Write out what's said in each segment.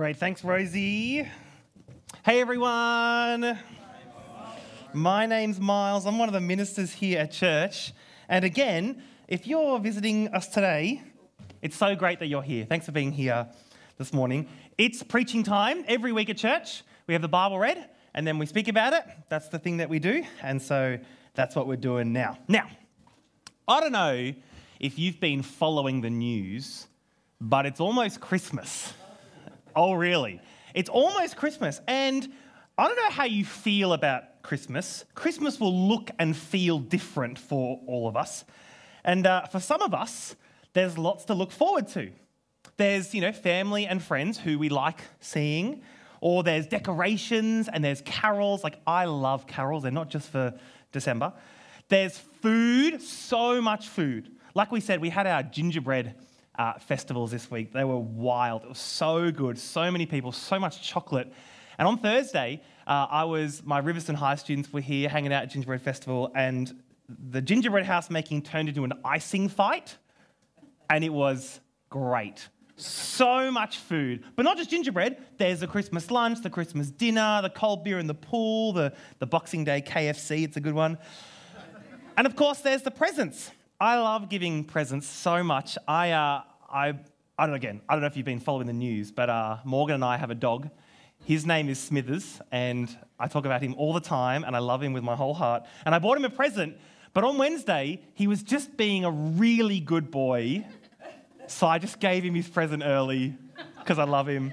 Great. Thanks, Rosie. Hey, everyone. My name's Miles. I'm one of the ministers here at church. And again, if you're visiting us today, it's so great that you're here. Thanks for being here this morning. It's preaching time every week at church. We have the Bible read and then we speak about it. That's the thing that we do. And so that's what we're doing now. Now, I don't know if you've been following the news, but it's almost Christmas. Oh, really? It's almost Christmas. And I don't know how you feel about Christmas. Christmas will look and feel different for all of us. And uh, for some of us, there's lots to look forward to. There's, you know, family and friends who we like seeing, or there's decorations and there's carols. Like, I love carols, they're not just for December. There's food, so much food. Like we said, we had our gingerbread uh, festivals this week. They were wild. It was so good. So many people, so much chocolate. And on Thursday, uh, I was, my Riverstone High students were here hanging out at Gingerbread Festival, and the gingerbread house making turned into an icing fight, and it was great. So much food. But not just gingerbread, there's the Christmas lunch, the Christmas dinner, the cold beer in the pool, the, the Boxing Day KFC, it's a good one. And of course, there's the presents. I love giving presents so much. I, uh, I, I don't know, again, I don't know if you've been following the news, but uh, Morgan and I have a dog. His name is Smithers, and I talk about him all the time, and I love him with my whole heart. And I bought him a present, but on Wednesday, he was just being a really good boy. So I just gave him his present early because I love him.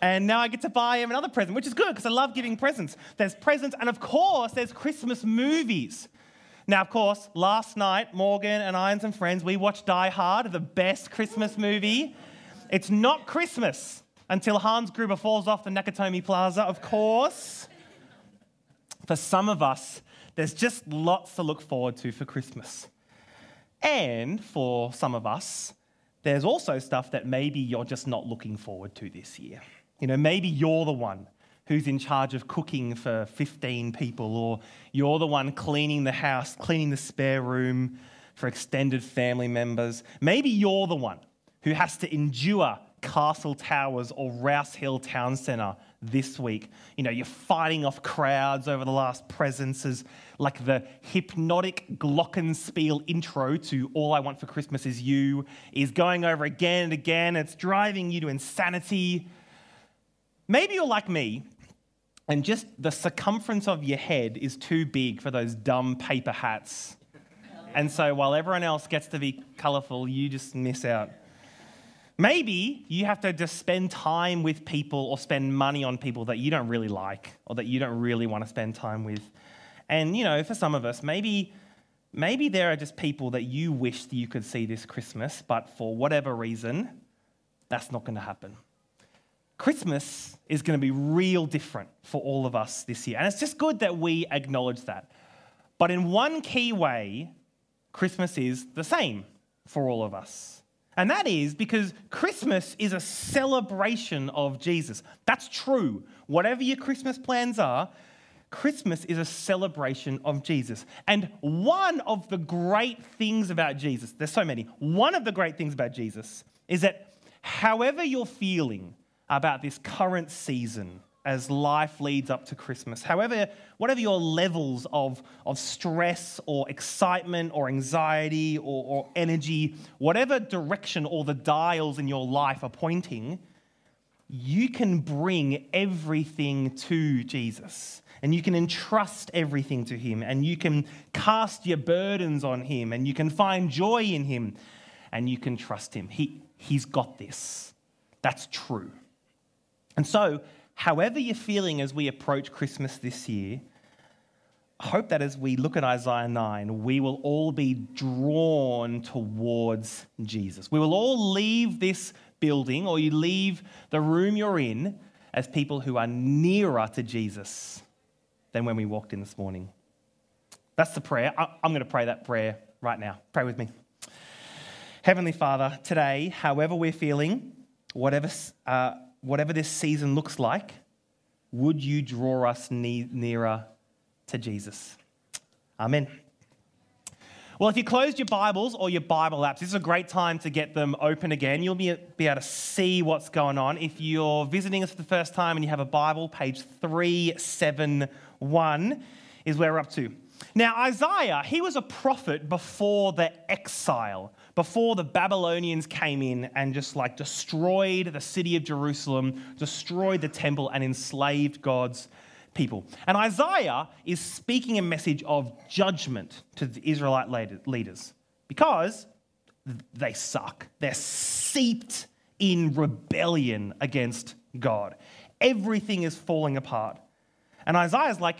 And now I get to buy him another present, which is good because I love giving presents. There's presents, and of course, there's Christmas movies. Now, of course, last night, Morgan and I and some friends, we watched Die Hard, the best Christmas movie. It's not Christmas until Hans Gruber falls off the Nakatomi Plaza, of course. For some of us, there's just lots to look forward to for Christmas. And for some of us, there's also stuff that maybe you're just not looking forward to this year. You know, maybe you're the one who's in charge of cooking for 15 people, or you're the one cleaning the house, cleaning the spare room for extended family members. Maybe you're the one who has to endure Castle Towers or Rouse Hill Town Centre this week. You know, you're fighting off crowds over the last presences, like the hypnotic glockenspiel intro to All I Want for Christmas Is You is going over again and again. It's driving you to insanity. Maybe you're like me and just the circumference of your head is too big for those dumb paper hats. And so while everyone else gets to be colorful, you just miss out. Maybe you have to just spend time with people or spend money on people that you don't really like or that you don't really want to spend time with. And you know, for some of us, maybe maybe there are just people that you wish that you could see this Christmas, but for whatever reason, that's not going to happen. Christmas is going to be real different for all of us this year. And it's just good that we acknowledge that. But in one key way, Christmas is the same for all of us. And that is because Christmas is a celebration of Jesus. That's true. Whatever your Christmas plans are, Christmas is a celebration of Jesus. And one of the great things about Jesus, there's so many, one of the great things about Jesus is that however you're feeling, about this current season as life leads up to Christmas. However, whatever your levels of, of stress or excitement or anxiety or, or energy, whatever direction all the dials in your life are pointing, you can bring everything to Jesus and you can entrust everything to Him and you can cast your burdens on Him and you can find joy in Him and you can trust Him. He, he's got this. That's true. And so, however you're feeling as we approach Christmas this year, I hope that as we look at Isaiah 9, we will all be drawn towards Jesus. We will all leave this building or you leave the room you're in as people who are nearer to Jesus than when we walked in this morning. That's the prayer. I'm going to pray that prayer right now. Pray with me. Heavenly Father, today, however we're feeling, whatever uh, whatever this season looks like, would you draw us nearer to Jesus? Amen. Well, if you closed your Bibles or your Bible apps, this is a great time to get them open again. You'll be, be able to see what's going on. If you're visiting us for the first time and you have a Bible, page 371 is where we're up to. Now, Isaiah, he was a prophet before the exile, before the Babylonians came in and just like destroyed the city of Jerusalem, destroyed the temple, and enslaved God's people. And Isaiah is speaking a message of judgment to the Israelite leaders because they suck. They're seeped in rebellion against God. Everything is falling apart. And Isaiah's like,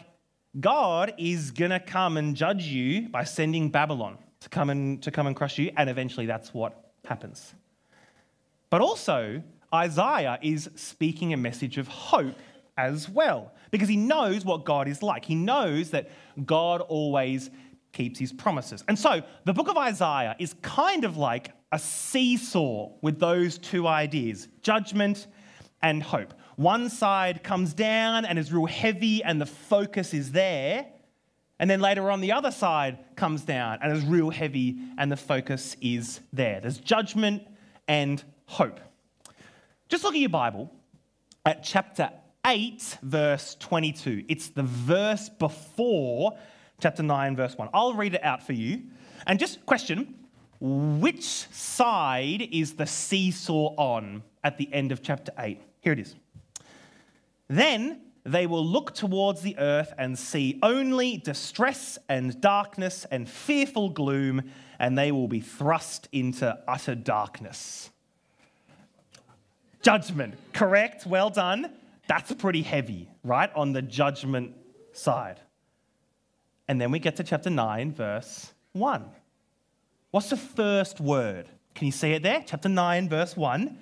God is going to come and judge you by sending Babylon to come and to come and crush you and eventually that's what happens. But also Isaiah is speaking a message of hope as well because he knows what God is like. He knows that God always keeps his promises. And so the book of Isaiah is kind of like a seesaw with those two ideas judgment and hope. One side comes down and is real heavy, and the focus is there. And then later on, the other side comes down and is real heavy, and the focus is there. There's judgment and hope. Just look at your Bible at chapter 8, verse 22. It's the verse before chapter 9, verse 1. I'll read it out for you. And just question which side is the seesaw on at the end of chapter 8? Here it is. Then they will look towards the earth and see only distress and darkness and fearful gloom, and they will be thrust into utter darkness. Judgment, correct? Well done. That's pretty heavy, right? On the judgment side. And then we get to chapter 9, verse 1. What's the first word? Can you see it there? Chapter 9, verse 1.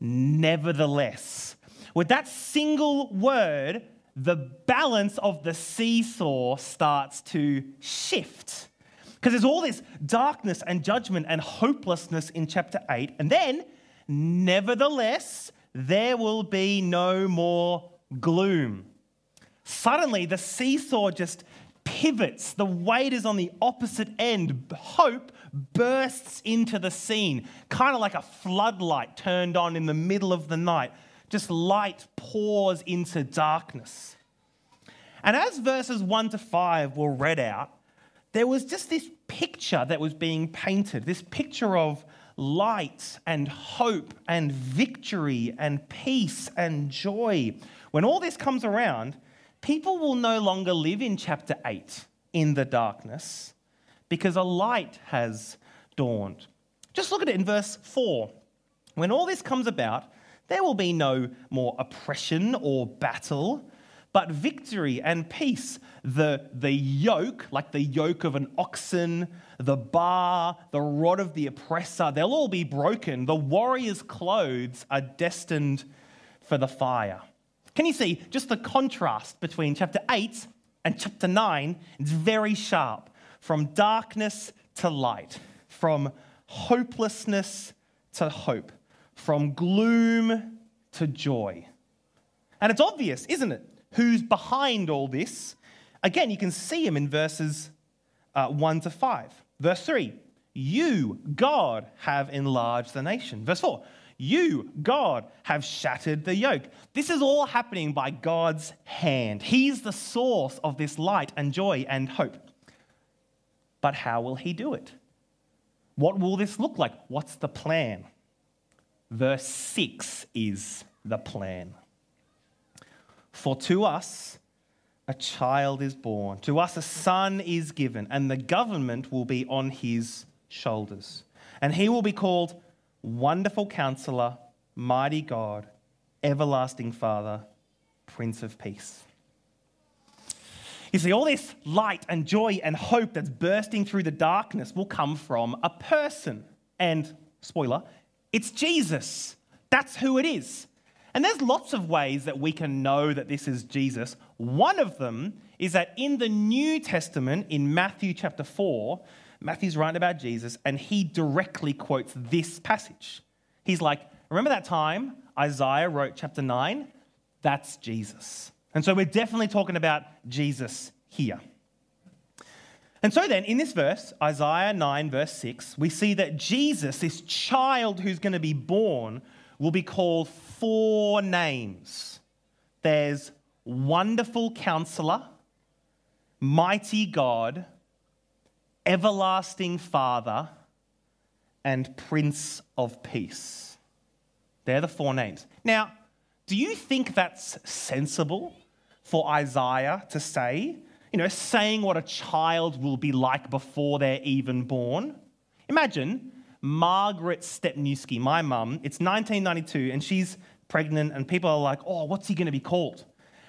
Nevertheless. With that single word, the balance of the seesaw starts to shift. Because there's all this darkness and judgment and hopelessness in chapter 8. And then, nevertheless, there will be no more gloom. Suddenly, the seesaw just pivots. The weight is on the opposite end. Hope bursts into the scene, kind of like a floodlight turned on in the middle of the night. Just light pours into darkness. And as verses 1 to 5 were read out, there was just this picture that was being painted this picture of light and hope and victory and peace and joy. When all this comes around, people will no longer live in chapter 8 in the darkness because a light has dawned. Just look at it in verse 4. When all this comes about, there will be no more oppression or battle, but victory and peace. The, the yoke, like the yoke of an oxen, the bar, the rod of the oppressor, they'll all be broken. The warrior's clothes are destined for the fire. Can you see just the contrast between chapter 8 and chapter 9? It's very sharp. From darkness to light, from hopelessness to hope, from gloom to joy. And it's obvious, isn't it? Who's behind all this? Again, you can see him in verses uh, 1 to 5. Verse 3 You, God, have enlarged the nation. Verse 4 You, God, have shattered the yoke. This is all happening by God's hand. He's the source of this light and joy and hope. But how will He do it? What will this look like? What's the plan? Verse 6 is the plan. For to us, a child is born. To us, a son is given, and the government will be on his shoulders. And he will be called Wonderful Counselor, Mighty God, Everlasting Father, Prince of Peace. You see, all this light and joy and hope that's bursting through the darkness will come from a person. And, spoiler, it's Jesus. That's who it is. And there's lots of ways that we can know that this is Jesus. One of them is that in the New Testament, in Matthew chapter 4, Matthew's writing about Jesus and he directly quotes this passage. He's like, Remember that time Isaiah wrote chapter 9? That's Jesus. And so we're definitely talking about Jesus here. And so then, in this verse, Isaiah 9, verse 6, we see that Jesus, this child who's going to be born, will be called four names. There's Wonderful Counselor, Mighty God, Everlasting Father, and Prince of Peace. They're the four names. Now, do you think that's sensible for Isaiah to say? You know, saying what a child will be like before they're even born? Imagine Margaret Stepniewski, my mum, it's 1992, and she's pregnant, and people are like, oh, what's he going to be called?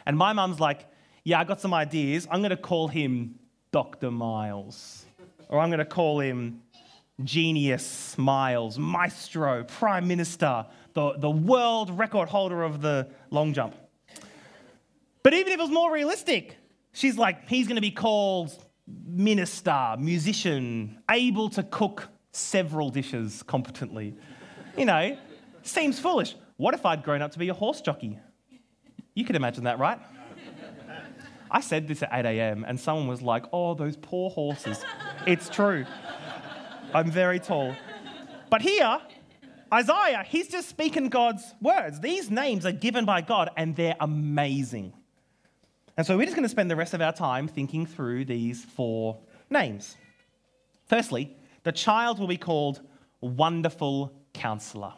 And my mum's like, yeah, I got some ideas. I'm going to call him Dr. Miles, or I'm going to call him Genius Miles, Maestro, Prime Minister, the, the world record holder of the long jump. But even if it was more realistic, she's like, he's going to be called minister, musician, able to cook several dishes competently. You know, seems foolish. What if I'd grown up to be a horse jockey? You could imagine that, right? I said this at 8 a.m., and someone was like, oh, those poor horses. It's true. I'm very tall. But here, Isaiah, he's just speaking God's words. These names are given by God, and they're amazing. And so we're just going to spend the rest of our time thinking through these four names. Firstly, the child will be called Wonderful Counselor.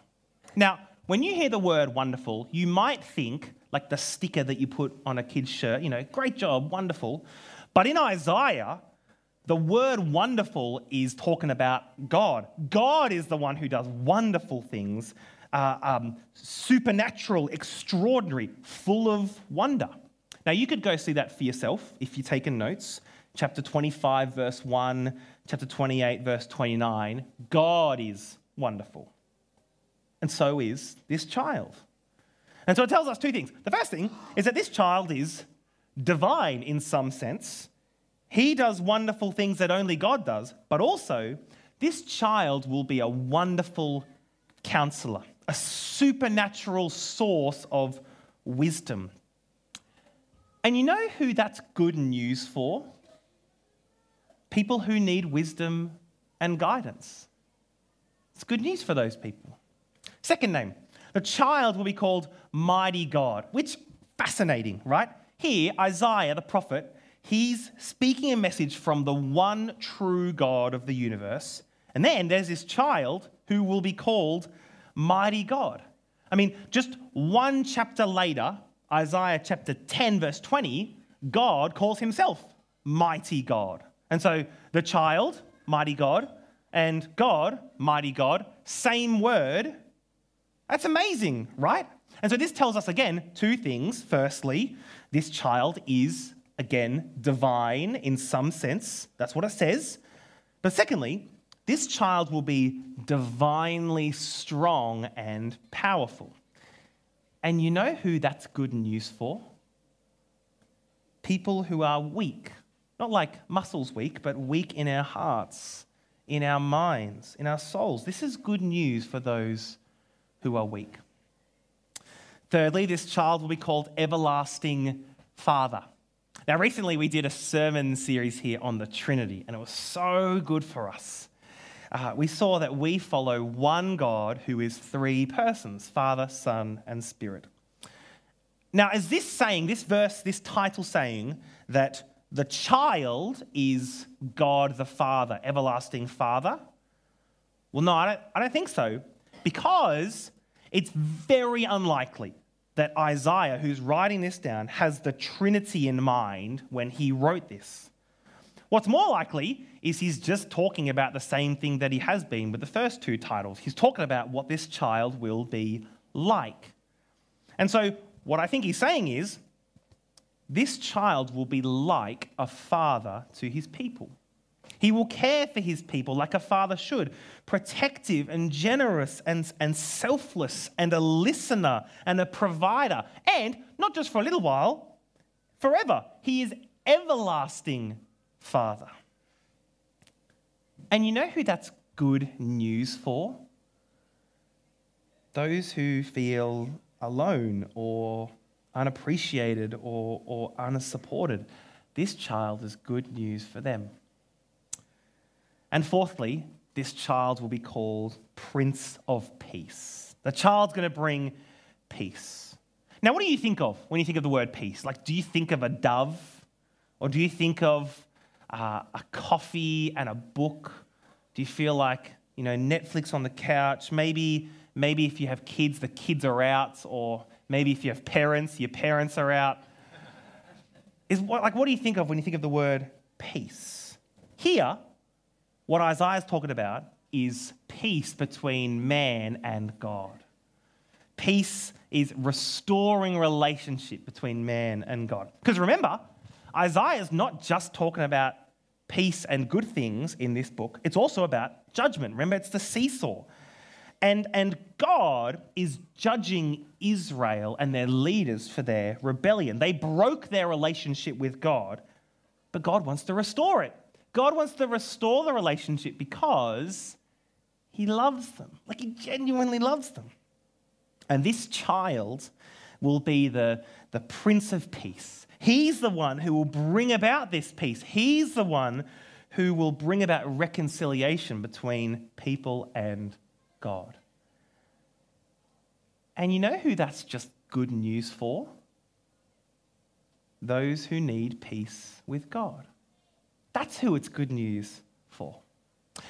Now, when you hear the word wonderful, you might think like the sticker that you put on a kid's shirt, you know, great job, wonderful. But in Isaiah, the word wonderful is talking about God. God is the one who does wonderful things, uh, um, supernatural, extraordinary, full of wonder. Now, you could go see that for yourself if you're taking notes. Chapter 25, verse 1, chapter 28, verse 29. God is wonderful. And so is this child. And so it tells us two things. The first thing is that this child is divine in some sense. He does wonderful things that only God does, but also this child will be a wonderful counselor, a supernatural source of wisdom and you know who that's good news for? People who need wisdom and guidance. It's good news for those people. Second name, the child will be called Mighty God, which fascinating, right? Here, Isaiah the prophet, he's speaking a message from the one true God of the universe. And then there's this child who will be called Mighty God. I mean, just one chapter later, Isaiah chapter 10, verse 20, God calls himself mighty God. And so the child, mighty God, and God, mighty God, same word. That's amazing, right? And so this tells us again two things. Firstly, this child is, again, divine in some sense. That's what it says. But secondly, this child will be divinely strong and powerful. And you know who that's good news for? People who are weak. Not like muscles weak, but weak in our hearts, in our minds, in our souls. This is good news for those who are weak. Thirdly, this child will be called Everlasting Father. Now, recently we did a sermon series here on the Trinity, and it was so good for us uh, we saw that we follow one God who is three persons Father, Son, and Spirit. Now, is this saying, this verse, this title saying that the child is God the Father, everlasting Father? Well, no, I don't, I don't think so, because it's very unlikely that Isaiah, who's writing this down, has the Trinity in mind when he wrote this. What's more likely is he's just talking about the same thing that he has been with the first two titles. He's talking about what this child will be like. And so, what I think he's saying is this child will be like a father to his people. He will care for his people like a father should, protective and generous and, and selfless and a listener and a provider. And not just for a little while, forever. He is everlasting Father. And you know who that's good news for? Those who feel alone or unappreciated or, or unsupported. This child is good news for them. And fourthly, this child will be called Prince of Peace. The child's going to bring peace. Now, what do you think of when you think of the word peace? Like, do you think of a dove? Or do you think of uh, a coffee and a book? Do you feel like, you know, Netflix on the couch? Maybe, maybe if you have kids, the kids are out. Or maybe if you have parents, your parents are out. Is what, like, what do you think of when you think of the word peace? Here, what Isaiah is talking about is peace between man and God. Peace is restoring relationship between man and God. Because remember, Isaiah is not just talking about peace and good things in this book, it's also about judgment. Remember, it's the seesaw. And, and God is judging Israel and their leaders for their rebellion. They broke their relationship with God, but God wants to restore it. God wants to restore the relationship because He loves them. Like He genuinely loves them. And this child will be the, the Prince of Peace. He's the one who will bring about this peace. He's the one who will bring about reconciliation between people and God. And you know who that's just good news for? Those who need peace with God. That's who it's good news for.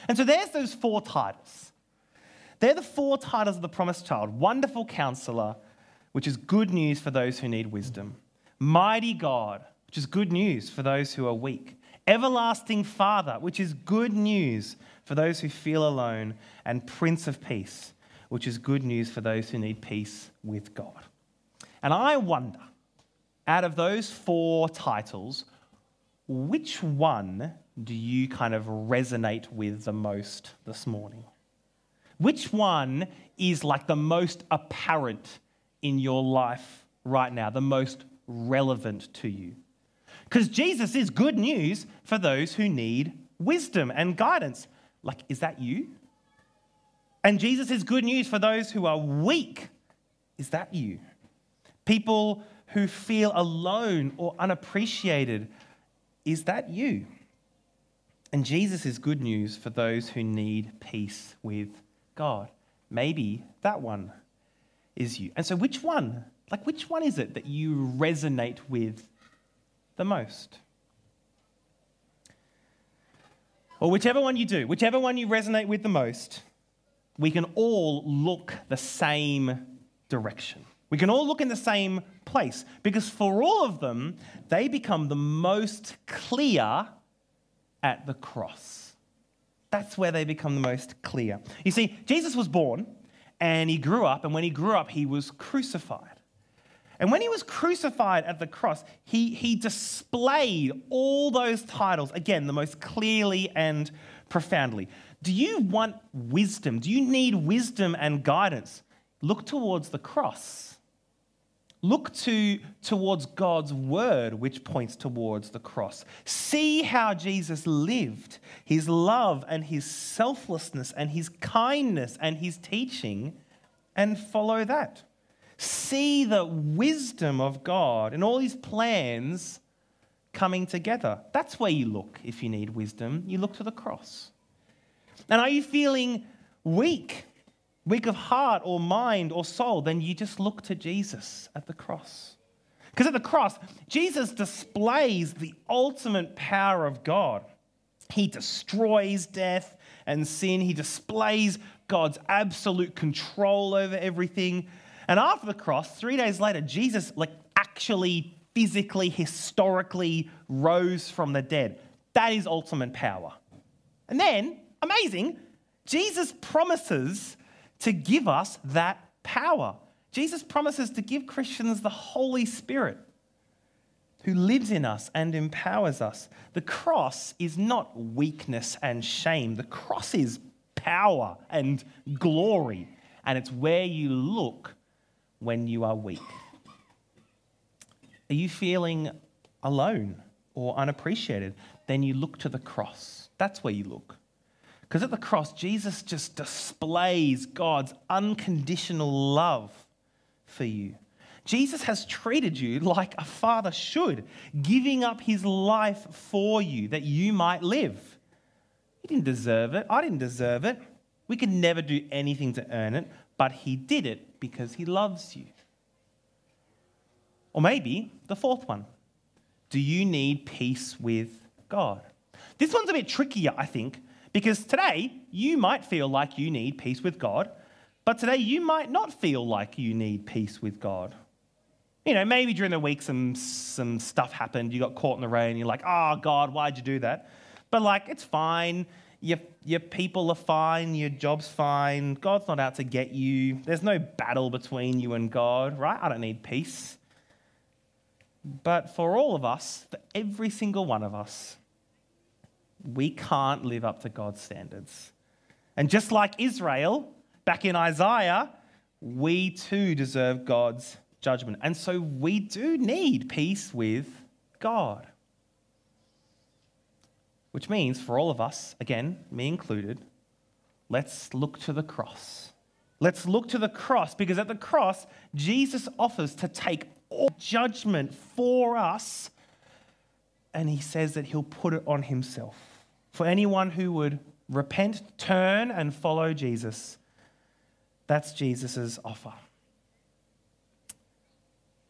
And so there's those four titles. They're the four titles of the promised child Wonderful Counselor, which is good news for those who need wisdom. Mighty God, which is good news for those who are weak. Everlasting Father, which is good news for those who feel alone. And Prince of Peace, which is good news for those who need peace with God. And I wonder, out of those four titles, which one do you kind of resonate with the most this morning? Which one is like the most apparent in your life right now, the most relevant to you? Because Jesus is good news for those who need wisdom and guidance. Like, is that you? And Jesus is good news for those who are weak. Is that you? People who feel alone or unappreciated. Is that you? And Jesus is good news for those who need peace with God. Maybe that one is you. And so, which one? Like, which one is it that you resonate with the most? Or whichever one you do, whichever one you resonate with the most, we can all look the same direction. We can all look in the same place because for all of them, they become the most clear at the cross. That's where they become the most clear. You see, Jesus was born and he grew up, and when he grew up, he was crucified. And when he was crucified at the cross, he, he displayed all those titles, again, the most clearly and profoundly. Do you want wisdom? Do you need wisdom and guidance? Look towards the cross. Look to, towards God's word, which points towards the cross. See how Jesus lived, his love and his selflessness and his kindness and his teaching, and follow that. See the wisdom of God and all his plans coming together. That's where you look if you need wisdom. You look to the cross. And are you feeling weak? weak of heart or mind or soul, then you just look to Jesus at the cross. Because at the cross, Jesus displays the ultimate power of God. He destroys death and sin, he displays God's absolute control over everything. And after the cross, three days later, Jesus like actually physically, historically rose from the dead. That is ultimate power. And then, amazing, Jesus promises to give us that power. Jesus promises to give Christians the Holy Spirit who lives in us and empowers us. The cross is not weakness and shame, the cross is power and glory, and it's where you look when you are weak. Are you feeling alone or unappreciated? Then you look to the cross. That's where you look. Because at the cross, Jesus just displays God's unconditional love for you. Jesus has treated you like a father should, giving up his life for you that you might live. You didn't deserve it. I didn't deserve it. We could never do anything to earn it, but He did it because He loves you. Or maybe the fourth one Do you need peace with God? This one's a bit trickier, I think, because today you might feel like you need peace with God, but today you might not feel like you need peace with God. You know, maybe during the week some, some stuff happened, you got caught in the rain, you're like, oh, God, why'd you do that? But like, it's fine. Your, your people are fine, your job's fine. God's not out to get you. There's no battle between you and God, right? I don't need peace. But for all of us, for every single one of us, we can't live up to God's standards. And just like Israel, back in Isaiah, we too deserve God's judgment. And so we do need peace with God. Which means for all of us, again, me included, let's look to the cross. Let's look to the cross because at the cross, Jesus offers to take all judgment for us and he says that he'll put it on himself. For anyone who would repent, turn, and follow Jesus, that's Jesus' offer.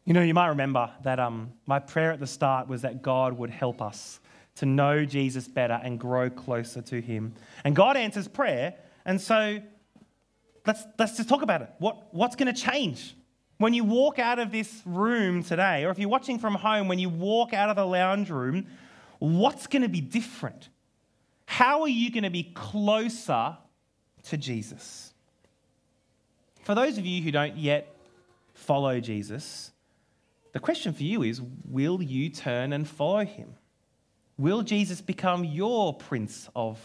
You know, you might remember that um, my prayer at the start was that God would help us to know Jesus better and grow closer to him. And God answers prayer. And so let's, let's just talk about it. What, what's going to change? When you walk out of this room today, or if you're watching from home, when you walk out of the lounge room, what's going to be different? How are you going to be closer to Jesus? For those of you who don't yet follow Jesus, the question for you is will you turn and follow him? Will Jesus become your Prince of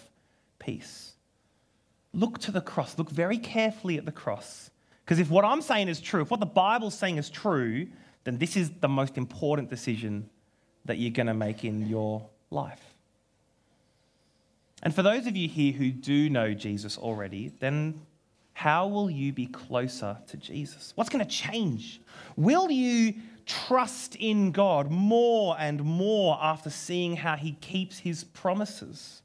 Peace? Look to the cross. Look very carefully at the cross. Because if what I'm saying is true, if what the Bible's saying is true, then this is the most important decision that you're going to make in your life. And for those of you here who do know Jesus already, then how will you be closer to Jesus? What's going to change? Will you trust in God more and more after seeing how He keeps His promises?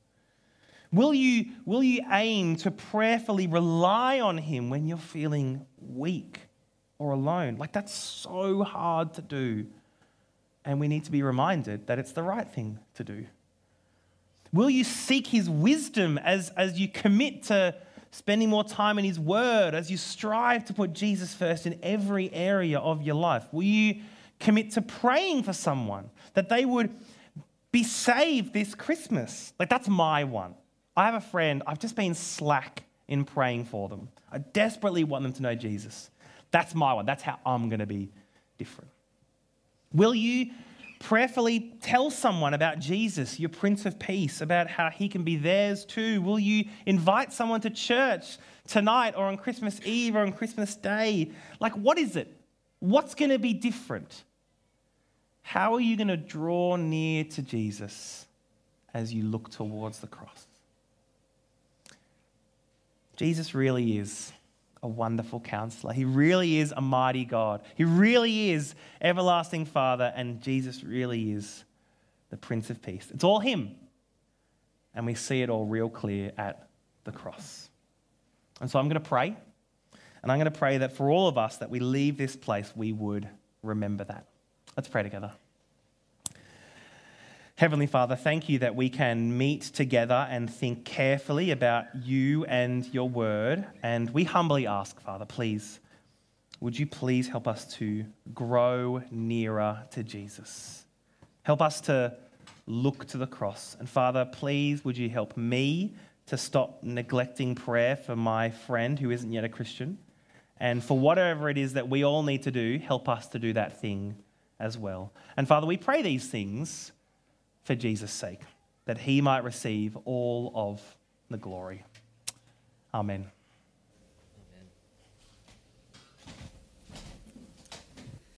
Will you, will you aim to prayerfully rely on Him when you're feeling weak or alone? Like, that's so hard to do. And we need to be reminded that it's the right thing to do. Will you seek His wisdom as, as you commit to spending more time in His Word, as you strive to put Jesus first in every area of your life? Will you commit to praying for someone that they would be saved this Christmas. Like, that's my one. I have a friend, I've just been slack in praying for them. I desperately want them to know Jesus. That's my one. That's how I'm going to be different. Will you prayerfully tell someone about Jesus, your Prince of Peace, about how he can be theirs too? Will you invite someone to church tonight or on Christmas Eve or on Christmas Day? Like, what is it? What's going to be different? How are you going to draw near to Jesus as you look towards the cross? Jesus really is a wonderful counselor. He really is a mighty God. He really is everlasting Father, and Jesus really is the Prince of Peace. It's all Him. And we see it all real clear at the cross. And so I'm going to pray. And I'm going to pray that for all of us that we leave this place, we would remember that. Let's pray together. Heavenly Father, thank you that we can meet together and think carefully about you and your word. And we humbly ask, Father, please, would you please help us to grow nearer to Jesus? Help us to look to the cross. And Father, please, would you help me to stop neglecting prayer for my friend who isn't yet a Christian? And for whatever it is that we all need to do, help us to do that thing as well. And Father, we pray these things for Jesus' sake, that he might receive all of the glory. Amen.